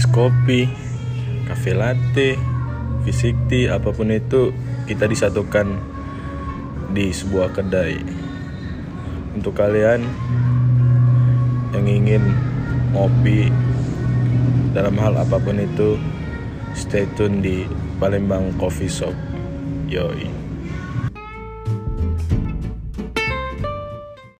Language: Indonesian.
es kopi, cafe latte, fisik tea, apa pun itu kita disatukan di sebuah kedai. Untuk kalian yang ingin ngopi dalam hal apa pun itu, stay tune di Palembang Coffee Shop. Yoi.